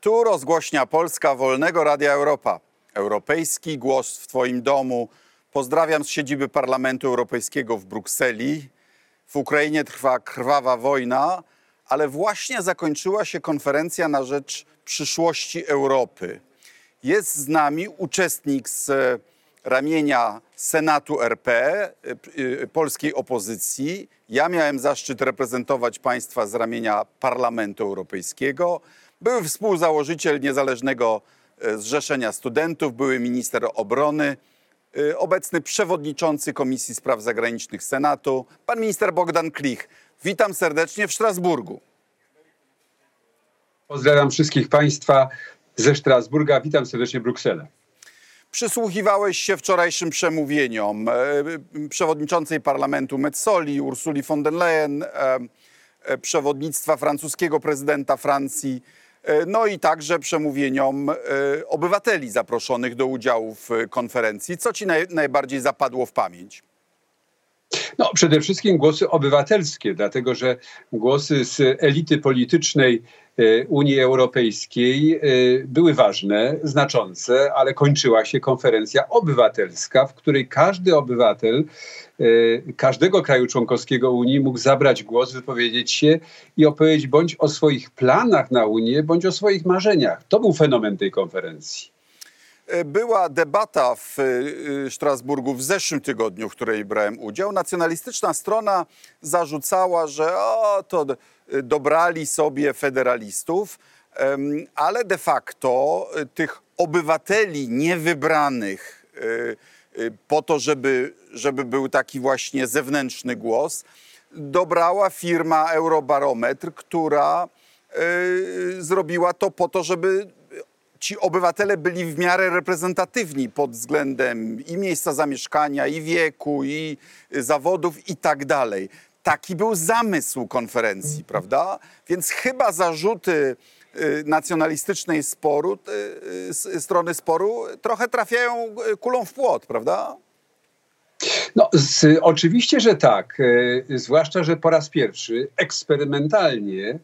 Tu rozgłośnia Polska Wolnego Radia Europa. Europejski głos w Twoim domu. Pozdrawiam z siedziby Parlamentu Europejskiego w Brukseli. W Ukrainie trwa krwawa wojna, ale właśnie zakończyła się konferencja na rzecz przyszłości Europy. Jest z nami uczestnik z e, ramienia Senatu RP, e, e, polskiej opozycji. Ja miałem zaszczyt reprezentować państwa z ramienia Parlamentu Europejskiego. Były współzałożyciel niezależnego e, Zrzeszenia Studentów, były minister obrony, e, obecny przewodniczący Komisji Spraw Zagranicznych Senatu, pan minister Bogdan Klich. Witam serdecznie w Strasburgu. Pozdrawiam wszystkich Państwa ze Strasburga. Witam serdecznie Brukselę. Przysłuchiwałeś się wczorajszym przemówieniom e, przewodniczącej parlamentu Metzoli, Ursuli von der Leyen, przewodnictwa francuskiego prezydenta Francji, no i także przemówieniom e, obywateli zaproszonych do udziału w e, konferencji. Co ci naj, najbardziej zapadło w pamięć? No, przede wszystkim głosy obywatelskie, dlatego że głosy z elity politycznej e, Unii Europejskiej e, były ważne, znaczące, ale kończyła się konferencja obywatelska, w której każdy obywatel e, każdego kraju członkowskiego Unii mógł zabrać głos, wypowiedzieć się i opowiedzieć bądź o swoich planach na Unię, bądź o swoich marzeniach. To był fenomen tej konferencji. E, Była debata w e, Strasburgu w zeszłym tygodniu, w której brałem udział. Nacjonalistyczna strona zarzucała, że o, to dobrali sobie federalistów, ale de facto e, tych obywateli niewybranych e, e, po to, żeby, żeby był taki właśnie zewnętrzny głos, dobrała firma Eurobarometr, która e, zrobiła to po to, żeby ci obywatele byli w miarę reprezentatywni pod względem i miejsca zamieszkania, i wieku, i y, zawodów i tak dalej. Taki był zamysł konferencji, prawda? Więc chyba zarzuty y, nacjonalistycznej sporu, y, strony sporu trochę trafiają kulą w płot, prawda? No, z, oczywiście, że tak. Zwłaszcza, że po raz pierwszy eksperymentalnie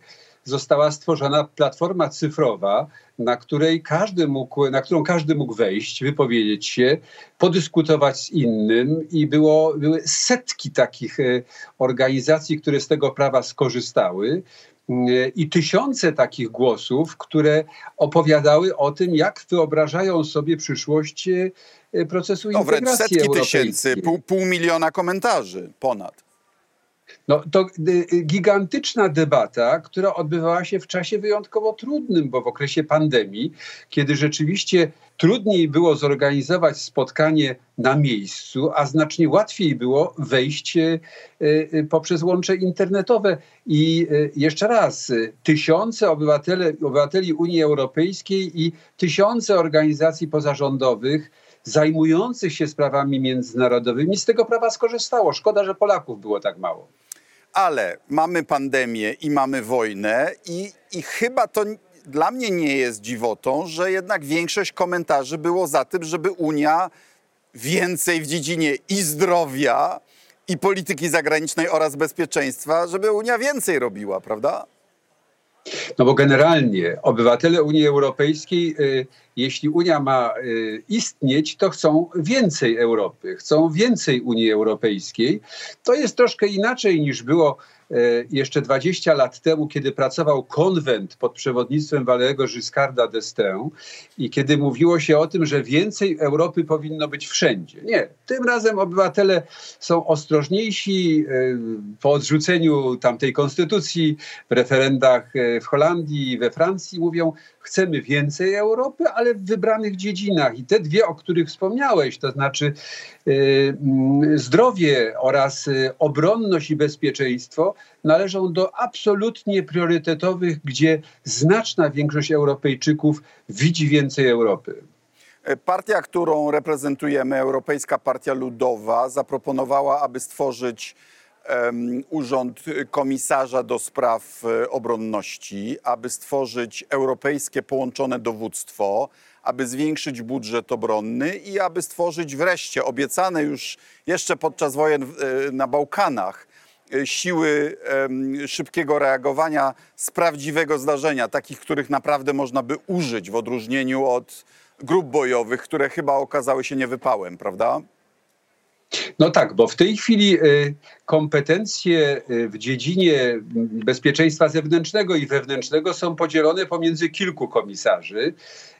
została stworzona platforma cyfrowa, na, której każdy mógł, na którą każdy mógł wejść, wypowiedzieć się, podyskutować z innym i było, były setki takich e, organizacji, które z tego prawa skorzystały. E, I tysiące takich głosów, które opowiadały o tym, jak wyobrażają sobie przyszłość e, procesu No wręcz integracji setki europejskiej. tysięcy, pół, pół miliona komentarzy ponad. No, to y, y, gigantyczna debata, która odbywała się w czasie wyjątkowo trudnym, bo w okresie pandemii, kiedy rzeczywiście trudniej było zorganizować spotkanie na miejscu, a znacznie łatwiej było wejść y, poprzez łącze internetowe. I jeszcze raz, tysiące obywateli Unii Europejskiej i tysiące organizacji pozarządowych zajmujących się sprawami międzynarodowymi z tego prawa skorzystało. Szkoda, że Polaków było tak mało. Ale mamy pandemię i mamy wojnę, i, i chyba to dla mnie nie jest dziwotą, że jednak większość komentarzy było za tym, żeby Unia więcej w dziedzinie i zdrowia, i polityki zagranicznej oraz bezpieczeństwa, żeby Unia więcej robiła, prawda? No bo generalnie obywatele Unii Europejskiej, y, jeśli Unia ma y, istnieć, to chcą więcej Europy, chcą więcej Unii Europejskiej. To jest troszkę inaczej niż było jeszcze 20 lat temu, kiedy pracował konwent pod przewodnictwem Valerego Giscarda d'Estaing i kiedy mówiło się o tym, że więcej Europy powinno być wszędzie. Nie, tym razem obywatele są ostrożniejsi y, po odrzuceniu tamtej konstytucji w referendach y, w Holandii, we Francji mówią, chcemy więcej Europy, ale w wybranych dziedzinach. I te dwie, o których wspomniałeś, to znaczy y, mm, zdrowie oraz y, obronność i bezpieczeństwo, należą do absolutnie priorytetowych, gdzie znaczna większość Europejczyków widzi więcej Europy. Partia, którą reprezentujemy, Europejska Partia Ludowa, zaproponowała, aby stworzyć urząd komisarza do spraw e, obronności, aby stworzyć europejskie połączone dowództwo, aby zwiększyć budżet obronny i aby stworzyć wreszcie obiecane już jeszcze podczas wojen e, na Bałkanach e, siły szybkiego reagowania z prawdziwego zdarzenia, takich, których naprawdę można by użyć w odróżnieniu od grup bojowych, które chyba okazały się niewypałem, prawda? No tak, bo w tej chwili y, kompetencje y, w dziedzinie bezpieczeństwa zewnętrznego i wewnętrznego są podzielone pomiędzy kilku komisarzy.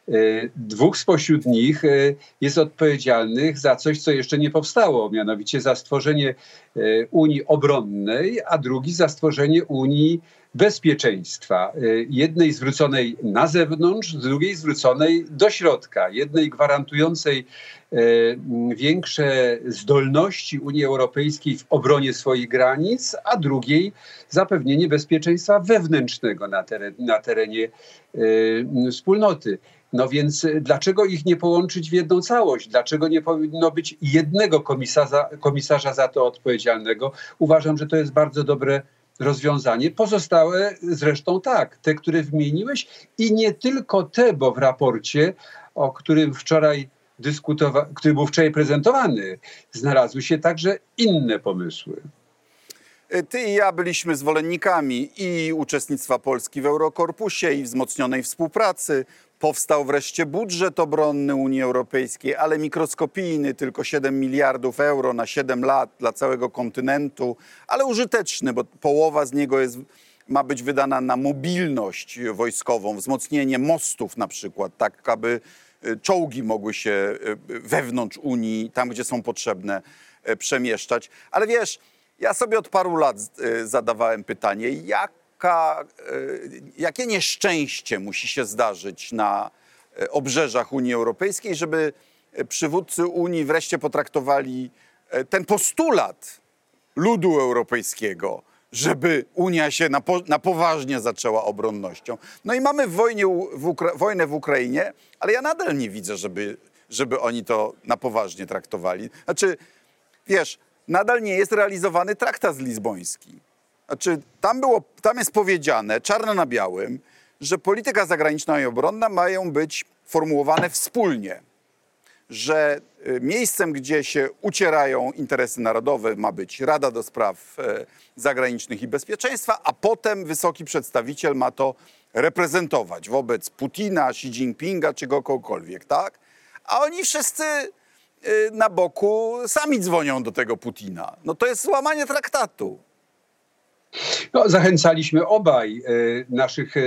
Y, Dwóch spośród nich y, jest odpowiedzialnych za coś, co jeszcze nie powstało, mianowicie za stworzenie y, Unii Obronnej, a drugi za stworzenie Unii Bezpieczeństwa. Jednej zwróconej na zewnątrz, drugiej zwróconej do środka. Jednej gwarantującej większe zdolności Unii Europejskiej w obronie swoich granic, a drugiej zapewnienie bezpieczeństwa wewnętrznego na, na terenie wspólnoty. No więc y, dlaczego ich nie połączyć w jedną całość? Dlaczego nie powinno być jednego komisarza, komisarza za to odpowiedzialnego? Uważam, że to jest bardzo dobre rozwiązanie. Pozostałe zresztą tak, te, które wymieniłeś i nie tylko te, bo w raporcie, o którym wczoraj dyskutowa- który był wczoraj prezentowany, znalazły się także inne pomysły. Y, Ty i ja byliśmy zwolennikami i uczestnictwa Polski w Eurokorpusie, i wzmocnionej współpracy. Powstał wreszcie budżet obronny Unii Europejskiej, ale mikroskopijny, tylko 7 miliardów euro na 7 lat dla całego kontynentu, ale użyteczny, bo połowa z niego jest, ma być wydana na mobilność wojskową, wzmocnienie mostów na przykład, tak aby y, czołgi mogły się y, wewnątrz Unii, tam gdzie są potrzebne, przemieszczać. Ale wiesz, ja sobie od paru lat y, zadawałem pytanie, jaka, y, jakie nieszczęście musi się zdarzyć na y, obrzeżach Unii Europejskiej, żeby przywódcy Unii wreszcie potraktowali ten postulat ludu europejskiego, żeby Unia się na, po, na poważnie zaczęła obronnością. No i mamy wojnie, w Ukra- wojnę w Ukrainie, ale ja nadal nie widzę, żeby, żeby oni to na poważnie traktowali. Znaczy, wiesz, nadal nie jest realizowany traktat lizboński. Znaczy, tam, było, tam jest powiedziane, czarno na białym, że polityka zagraniczna i obronna mają być formułowane wspólnie. Że y, miejscem, gdzie się ucierają interesy narodowe, ma być Rada do Spraw e, Zagranicznych i Bezpieczeństwa, a potem wysoki przedstawiciel ma to reprezentować wobec Putina, Xi Jinpinga czy kogokolwiek, tak? A oni wszyscy na boku sami dzwonią do tego Putina. No to jest złamanie traktatu. No, zachęcaliśmy obaj e, naszych e,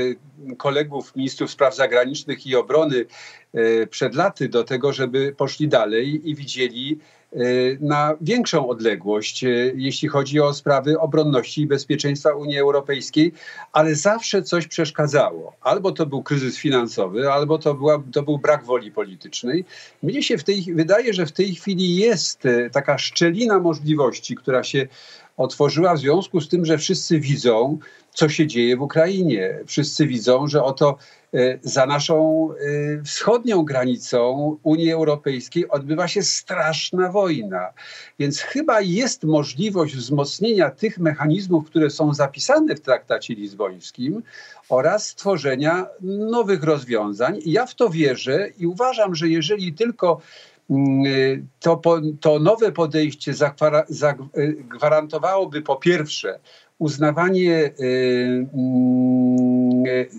kolegów, ministrów spraw zagranicznych i obrony e, przed laty do tego, żeby poszli dalej i widzieli na większą odległość, jeśli chodzi o sprawy obronności i bezpieczeństwa Unii Europejskiej, ale zawsze coś przeszkadzało. Albo to był kryzys finansowy, albo to, była, to był brak woli politycznej. Mnie się w tej, wydaje, że w tej chwili jest taka szczelina możliwości, która się otworzyła w związku z tym, że wszyscy widzą, co się dzieje w Ukrainie. Wszyscy widzą, że oto e, za naszą e, wschodnią granicą Unii Europejskiej odbywa się straszna wojna. Więc chyba jest możliwość wzmocnienia tych mechanizmów, które są zapisane w traktacie lizbońskim oraz stworzenia nowych rozwiązań. Ja w to wierzę i uważam, że jeżeli tylko to, po, to nowe podejście zagwarantowałoby po pierwsze uznawanie y, mm, y,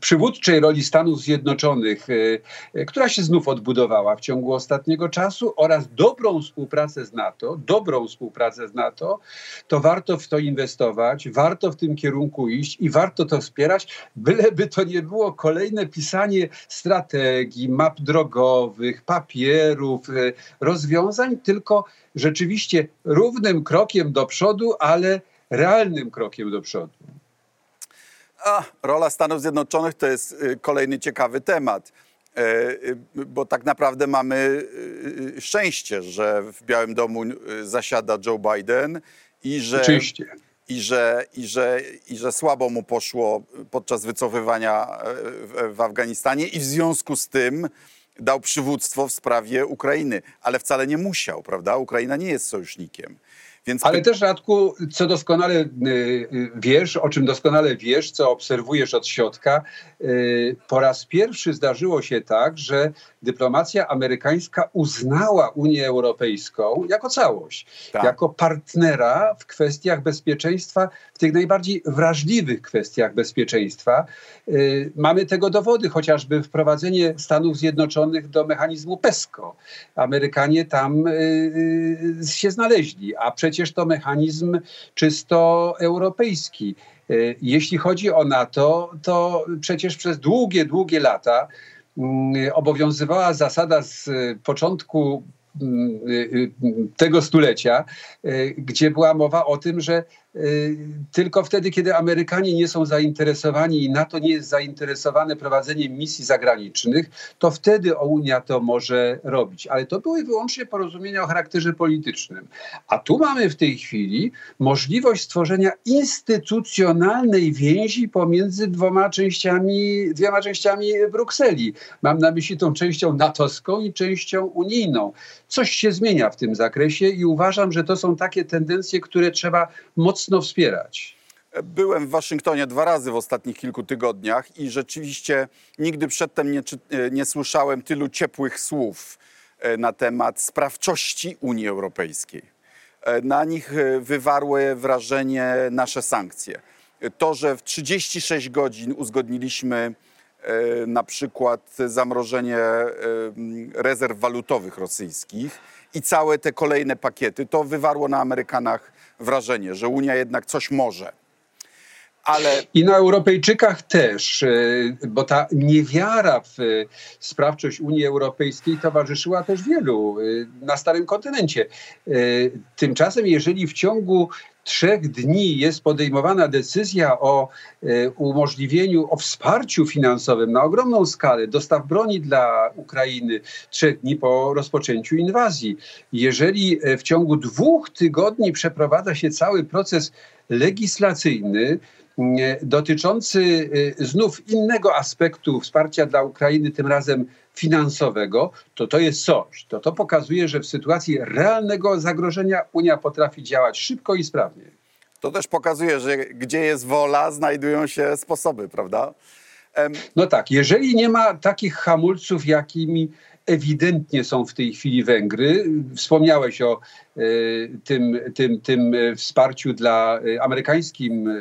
przywódczej roli Stanów Zjednoczonych, y, y, która się znów odbudowała w ciągu ostatniego czasu oraz dobrą współpracę z NATO, dobrą współpracę z NATO, to warto w to inwestować, warto w tym kierunku iść i warto to wspierać, byleby to nie było kolejne pisanie strategii, map drogowych, papierów, y, rozwiązań, tylko rzeczywiście równym krokiem do przodu, ale realnym krokiem do przodu. A, rola Stanów Zjednoczonych to jest y, kolejny ciekawy temat, e, y, bo tak naprawdę mamy y, szczęście, że w Białym Domu zasiada Joe Biden i że, Oczywiście. i że, i że, i że słabo mu poszło podczas wycofywania e, w, w Afganistanie i w związku z tym dał przywództwo w sprawie Ukrainy, ale wcale nie musiał, prawda? Ukraina nie jest sojusznikiem. Więc... Ale też, Radku, co doskonale y, y, wiesz, o czym doskonale wiesz, co obserwujesz od środka, po raz pierwszy zdarzyło się tak, że dyplomacja amerykańska uznała Unię Europejską jako całość, tak. jako partnera w kwestiach bezpieczeństwa, w tych najbardziej wrażliwych kwestiach bezpieczeństwa. Mamy tego dowody, chociażby wprowadzenie Stanów Zjednoczonych do mechanizmu PESCO. Amerykanie tam się znaleźli, a przecież przecież to mechanizm czysto europejski. E, jeśli chodzi o NATO, to przecież przez długie, długie lata mm, obowiązywała zasada z początku mm, tego stulecia, gdzie była mowa o tym, że Y, tylko wtedy, kiedy Amerykanie nie są zainteresowani i NATO nie jest zainteresowane prowadzeniem misji zagranicznych, to wtedy Unia to może robić. Ale to były wyłącznie porozumienia o charakterze politycznym. A tu mamy w tej chwili możliwość stworzenia instytucjonalnej więzi pomiędzy dwoma częściami, dwiema częściami Brukseli. Mam na myśli tą częścią natowską i częścią unijną. Coś się zmienia w tym zakresie i uważam, że to są takie tendencje, które trzeba mocno mocno wspierać. Byłem w Waszyngtonie dwa razy w ostatnich kilku tygodniach i rzeczywiście nigdy przedtem nie, nie słyszałem tylu ciepłych słów e, na temat sprawczości Unii Europejskiej. E, na nich e, wywarły wrażenie nasze sankcje. To, że w 36 godzin uzgodniliśmy na przykład zamrożenie rezerw walutowych rosyjskich i całe te kolejne pakiety, to wywarło na Amerykanach wrażenie, że Unia jednak coś może. Ale... I na Europejczykach też, e, bo ta niewiara w sprawczość Unii Europejskiej towarzyszyła też wielu e, na Starym Kontynencie. E, tymczasem, jeżeli w ciągu trzech dni jest podejmowana decyzja o umożliwieniu, o wsparciu finansowym na ogromną skalę dostaw broni dla Ukrainy trzech dni po rozpoczęciu inwazji. Jeżeli w ciągu dwóch tygodni przeprowadza się cały proces legislacyjny, dotyczący y, znów innego aspektu wsparcia dla Ukrainy, tym razem finansowego, to to jest coś. To to pokazuje, że w sytuacji realnego zagrożenia Unia potrafi działać szybko i sprawnie. To też pokazuje, że gdzie jest wola, znajdują się sposoby, prawda? No tak, jeżeli nie ma takich hamulców, jakimi ewidentnie są w tej chwili Węgry. Wspomniałeś o e, tym, tym, tym wsparciu dla e, amerykańskim, e,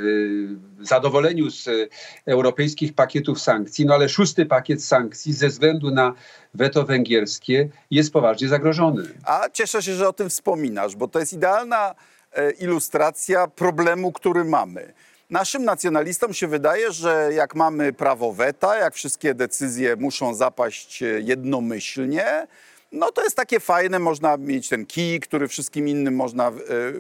zadowoleniu z europejskich pakietów sankcji, no ale szósty pakiet sankcji ze względu na weto węgierskie jest poważnie zagrożony. A cieszę się, że o tym wspominasz, bo to jest idealna ilustracja problemu, który mamy. Naszym nacjonalistom się wydaje, że jak mamy prawo weta, jak wszystkie decyzje muszą zapaść e, jednomyślnie, no to jest takie fajne, można mieć ten kij, który wszystkim innym można e,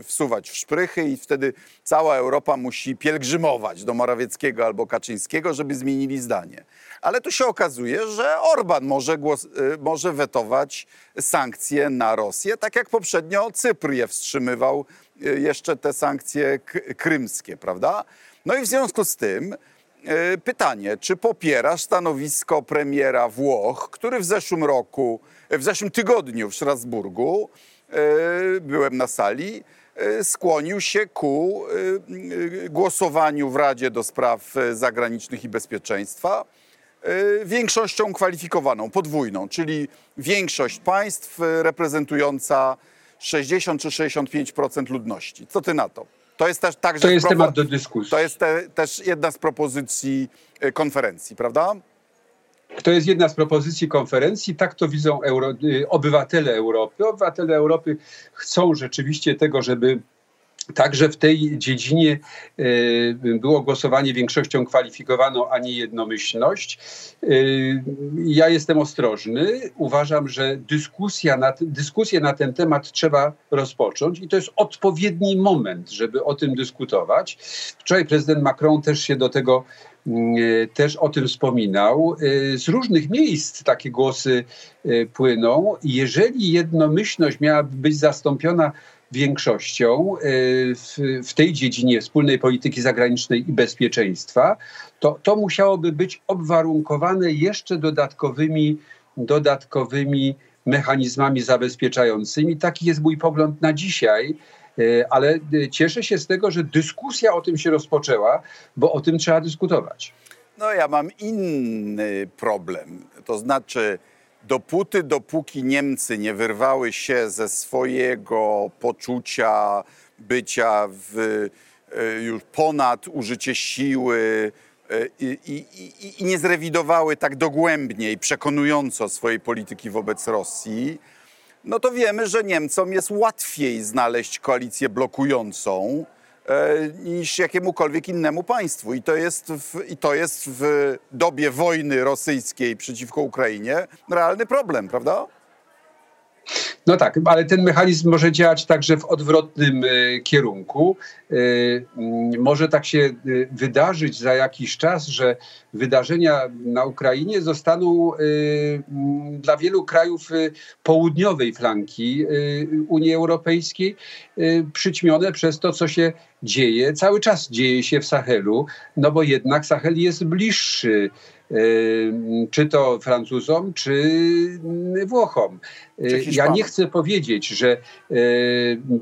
wsuwać w szprychy i wtedy cała Europa musi pielgrzymować do Morawieckiego albo Kaczyńskiego, żeby zmienili zdanie. Ale tu się okazuje, że Orban może, głos, e, może wetować sankcje na Rosję, tak jak poprzednio Cypr je wstrzymywał jeszcze te sankcje krymskie, prawda? No i w związku z tym y, pytanie, czy popierasz stanowisko premiera Włoch, który w zeszłym roku, w zeszłym tygodniu w Strasburgu, y, byłem na sali, skłonił się ku głosowaniu w Radzie do Spraw Zagranicznych i Bezpieczeństwa większością kwalifikowaną, podwójną, czyli większość państw reprezentująca 60 czy 65% ludności. Co ty na to? To jest też także. To jest temat do dyskusji. To jest te, też jedna z propozycji e, konferencji, prawda? To jest jedna z propozycji konferencji. Tak to widzą Euro, y, obywatele Europy. Obywatele Europy chcą rzeczywiście tego, żeby Także w tej dziedzinie e, było głosowanie większością kwalifikowaną, a nie jednomyślność. E, ja jestem ostrożny. Uważam, że dyskusja na, dyskusję na ten temat trzeba rozpocząć i to jest odpowiedni moment, żeby o tym dyskutować. Wczoraj prezydent Macron też się do tego e, też o tym wspominał. Z różnych miejsc takie głosy płyną. Jeżeli jednomyślność miałaby być zastąpiona większością e, w, tej dziedzinie wspólnej polityki zagranicznej i bezpieczeństwa, to, to musiałoby być obwarunkowane jeszcze dodatkowymi, dodatkowymi mechanizmami zabezpieczającymi. Taki jest mój pogląd na dzisiaj. ale cieszę się z tego, że dyskusja o tym się rozpoczęła, bo o tym trzeba dyskutować. No ja mam inny problem. To znaczy, dopóty, dopóki Niemcy nie wyrwały się ze swojego poczucia bycia w, e, już ponad użycie siły e, i, i, i, nie zrewidowały tak dogłębnie i przekonująco swojej polityki wobec Rosji, no to wiemy, że Niemcom jest łatwiej znaleźć koalicję blokującą niż jakiemukolwiek innemu państwu. I to, jest w, I to jest w dobie wojny rosyjskiej przeciwko Ukrainie realny problem, prawda? No tak, ale ten mechanizm może działać także w odwrotnym e, kierunku. E, może tak się e, wydarzyć za jakiś czas, że wydarzenia na Ukrainie zostaną dla wielu krajów południowej flanki Unii Europejskiej przyćmione przez to, co się dzieje, cały czas dzieje się w Sahelu, no bo jednak Sahel jest bliższy czy to Francuzom, czy Włochom. Czy ja nie chcę powiedzieć, że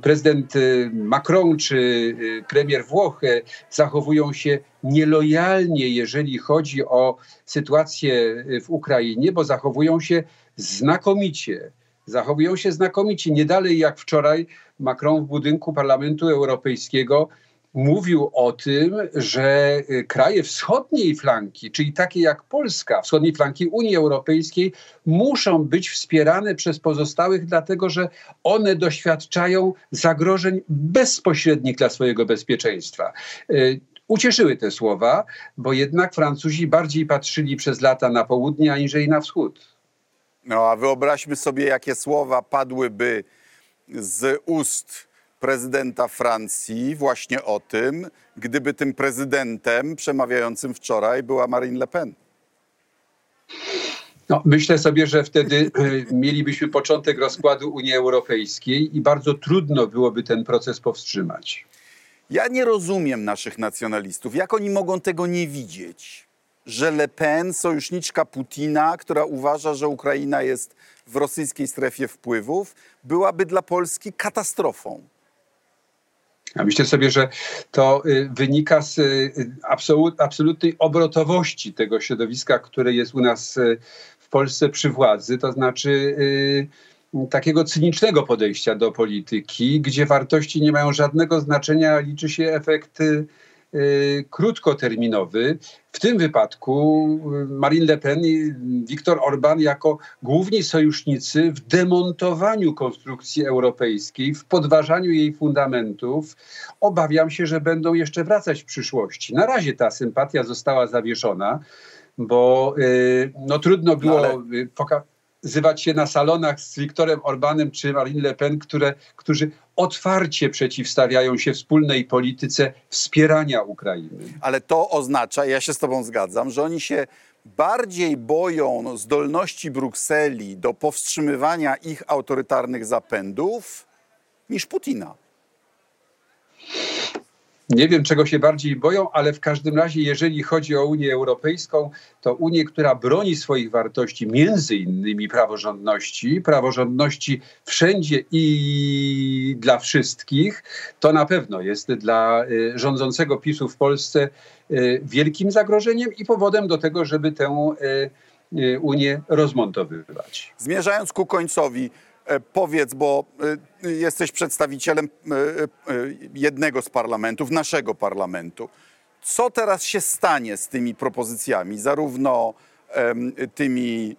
prezydent Macron czy premier Włoch zachowują się nielojalnie, jeżeli chodzi o sytuację w Ukrainie, bo zachowują się znakomicie. Zachowują się znakomicie. Nie dalej jak wczoraj Macron w budynku Parlamentu Europejskiego mówił o tym, że y, kraje wschodniej flanki, czyli takie jak Polska, wschodniej flanki Unii Europejskiej, muszą być wspierane przez pozostałych, dlatego że one doświadczają zagrożeń bezpośrednich dla swojego bezpieczeństwa. Y, ucieszyły te słowa, bo jednak Francuzi bardziej patrzyli przez lata na południe aniżeli na wschód. No a wyobraźmy sobie, jakie słowa padłyby z ust prezydenta Francji właśnie o tym, gdyby tym prezydentem przemawiającym wczoraj była Marine Le Pen. No, myślę sobie, że wtedy e, mielibyśmy początek rozkładu Unii Europejskiej i bardzo trudno byłoby ten proces powstrzymać. Ja nie rozumiem naszych nacjonalistów. Jak oni mogą tego nie widzieć? Że Le Pen, sojuszniczka Putina, która uważa, że Ukraina jest w rosyjskiej strefie wpływów, byłaby dla Polski katastrofą. Ja myślę sobie, że to y, wynika z y, absolut, absolutnej obrotowości tego środowiska, które jest u nas y, w Polsce przy władzy, to znaczy takiego cynicznego podejścia do polityki, gdzie wartości nie mają żadnego znaczenia, liczy się efekt krótkoterminowy. W tym wypadku y, Marine Le Pen i Viktor Orban jako główni sojusznicy w demontowaniu konstrukcji europejskiej, w podważaniu jej fundamentów, obawiam się, że będą jeszcze wracać w przyszłości. Na razie ta sympatia została zawieszona, bo y, no, trudno było no, ale... pokazać zywać się na salonach z Viktorem Orbanem czy Marine Le Pen, które, którzy otwarcie przeciwstawiają się wspólnej polityce wspierania Ukrainy. Ale to oznacza, ja się z Tobą zgadzam, że oni się bardziej boją zdolności Brukseli do powstrzymywania ich autorytarnych zapędów niż Putina. Nie wiem, czego się bardziej boją, ale w każdym razie, jeżeli chodzi o Unię Europejską, to Unię, która broni swoich wartości, między innymi praworządności, praworządności wszędzie i dla wszystkich, to na pewno jest dla y, rządzącego PiSu w Polsce y, wielkim zagrożeniem i powodem do tego, żeby tę y, Unię rozmontowywać. Zmierzając ku końcowi, powiedz, bo e, jesteś przedstawicielem e, jednego z parlamentów, naszego parlamentu. Co teraz się stanie z tymi propozycjami, zarówno tymi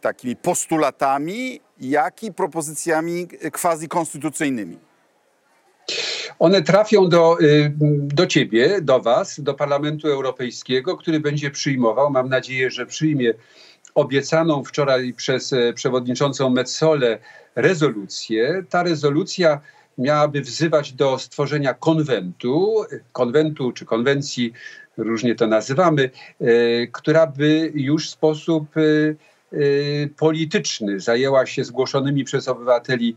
takimi postulatami, jak i propozycjami quasi konstytucyjnymi? One trafią do, y, do ciebie, do was, do Parlamentu Europejskiego, który będzie przyjmował, mam nadzieję, że przyjmie obiecaną wczoraj przez e, przewodniczącą Metzole rezolucję. Ta rezolucja miałaby wzywać do stworzenia konwentu, konwentu czy konwencji, różnie to nazywamy, e, która by już w sposób e, polityczny zajęła się zgłoszonymi przez obywateli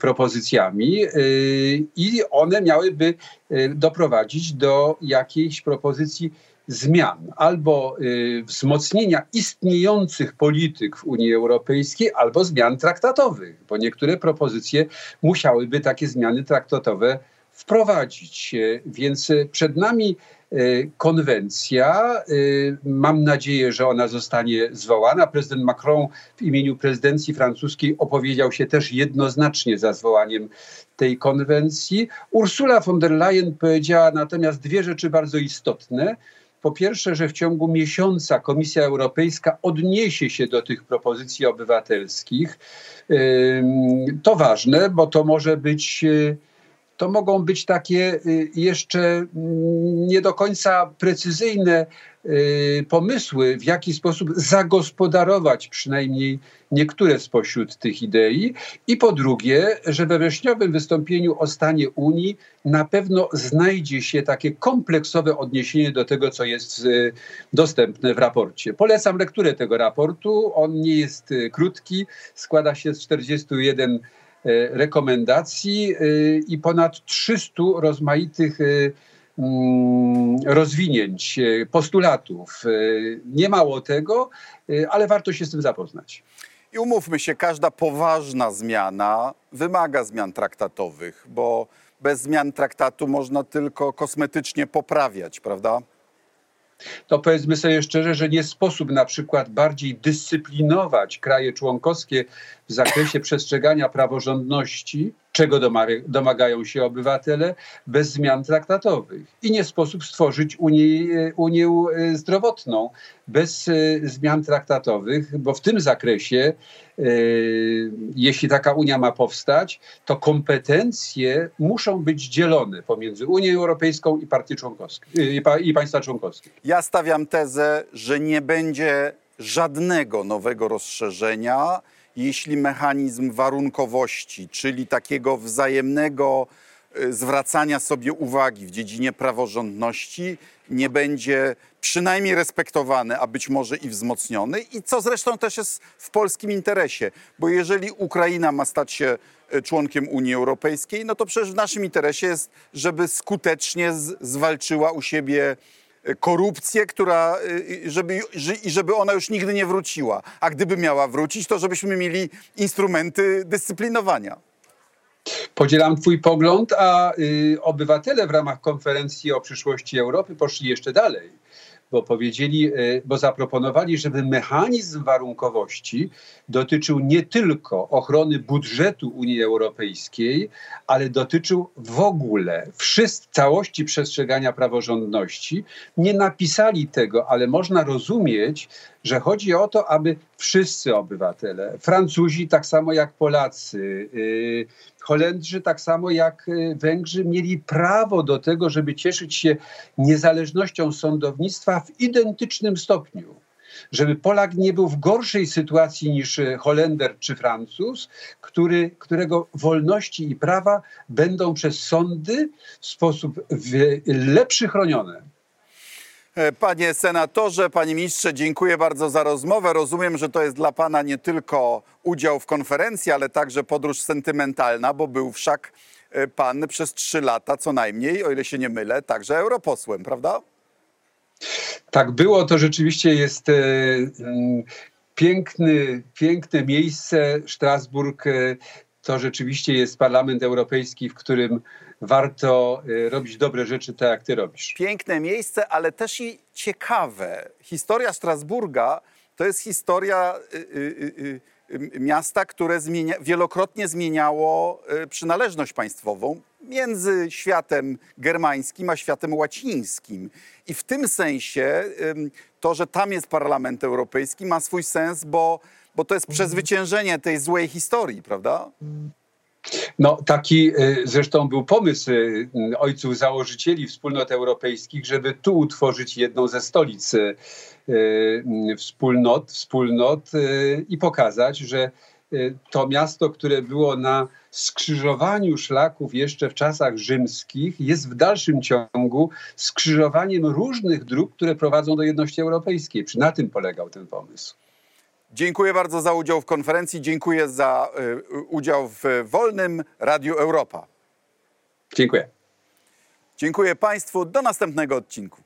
propozycjami i one miałyby doprowadzić do jakiejś propozycji zmian albo y, wzmocnienia istniejących polityk w Unii Europejskiej, albo zmian traktatowych, bo niektóre propozycje musiałyby takie zmiany traktatowe wprowadzić. Y, Więc y, przed nami konwencja. Mam nadzieję, że ona zostanie zwołana. Prezydent Macron w imieniu prezydencji francuskiej opowiedział się też jednoznacznie za zwołaniem tej konwencji. Ursula von der Leyen powiedziała natomiast dwie rzeczy bardzo istotne. Po pierwsze, że w ciągu miesiąca Komisja Europejska odniesie się do tych propozycji obywatelskich. To ważne, bo to może być. y, To mogą być takie y, jeszcze mm, nie do końca precyzyjne pomysły, w jaki sposób zagospodarować przynajmniej niektóre spośród tych idei. I po drugie, że we wrześniowym wystąpieniu o stanie Unii na pewno znajdzie się takie kompleksowe odniesienie do tego, co jest y, dostępne w raporcie. Polecam lekturę tego raportu. On nie jest y, krótki, składa się z 41 y, rekomendacji y, i ponad 300 rozmaitych y, rozwinięć, y, postulatów. Y, Nie mało tego, y, ale warto się z tym zapoznać. I umówmy się, każda poważna zmiana wymaga zmian traktatowych, bo bez zmian traktatu można tylko kosmetycznie poprawiać, prawda? to powiedzmy sobie szczerze, że nie sposób na przykład bardziej dyscyplinować kraje członkowskie w zakresie przestrzegania praworządności, czego domaga- domagają się obywatele, bez zmian traktatowych. I nie sposób stworzyć Unii, Unię e, zdrowotną bez e, zmian traktatowych, bo w tym zakresie, e, jeśli taka Unia ma powstać, to kompetencje muszą być dzielone pomiędzy Unią Europejską i, partii członkowskie, i, pa- i państwa członkowskie. Ja stawiam tezę, że nie będzie żadnego nowego rozszerzenia, jeśli mechanizm warunkowości, czyli takiego wzajemnego y, zwracania sobie uwagi w dziedzinie praworządności, nie będzie przynajmniej respektowany, a być może i wzmocniony. I co zresztą też jest w polskim interesie, bo jeżeli Ukraina ma stać się y, członkiem Unii Europejskiej, no to przecież w naszym interesie jest, żeby skutecznie zwalczyła u siebie korupcję, która, y, żeby, że- i żeby ona już nigdy nie wróciła. A gdyby miała wrócić, to żebyśmy mieli instrumenty dyscyplinowania. Podzielam Twój pogląd, a y, obywatele w ramach konferencji o przyszłości Europy poszli jeszcze dalej, bo powiedzieli, y, bo zaproponowali, żeby mechanizm warunkowości dotyczył nie tylko ochrony budżetu Unii Europejskiej, ale dotyczył w ogóle wszyscy, całości przestrzegania praworządności. Nie napisali tego, ale można rozumieć, że chodzi o to, aby wszyscy obywatele, Francuzi tak samo jak Polacy, yy, Holendrzy tak samo jak y, Węgrzy mieli prawo do tego, żeby cieszyć się niezależnością sądownictwa w identycznym stopniu. Żeby Polak nie był w gorszej sytuacji niż y, Holender czy Francuz, który, którego wolności i prawa będą przez sądy w sposób lepszy chronione. E, Panie senatorze, panie ministrze, dziękuję bardzo za rozmowę. Rozumiem, że to jest dla pana nie tylko udział w konferencji, ale także podróż sentymentalna, bo był wszak e, pan przez trzy lata co najmniej, o ile się nie mylę, także europosłem, prawda? Tak było, to rzeczywiście jest e, piękny, piękne miejsce. Strasburg to rzeczywiście jest Parlament Europejski, w którym warto e, robić dobre rzeczy, tak jak ty robisz. piękne miejsce, ale też i ciekawe. Historia Strasburga to jest historia y, y, y, y, miasta, które zmienia, wielokrotnie zmieniało y, przynależność państwową między światem germańskim a światem łacińskim. I w tym sensie to, że tam jest Parlament Europejski ma swój sens, bo, bo to jest przezwyciężenie tej złej historii, prawda? No, taki e, zresztą był pomysł e, ojców założycieli wspólnot europejskich, żeby tu utworzyć jedną ze stolic wspólnot, wspólnot i pokazać, że to miasto, które było na skrzyżowaniu szlaków jeszcze w czasach rzymskich, jest w dalszym ciągu skrzyżowaniem różnych dróg, które prowadzą do jedności europejskiej. Na tym polegał ten pomysł. Dziękuję bardzo za udział w konferencji, dziękuję za y, udział w Wolnym Radiu Europa. Dziękuję. Dziękuję Państwu, do następnego odcinku.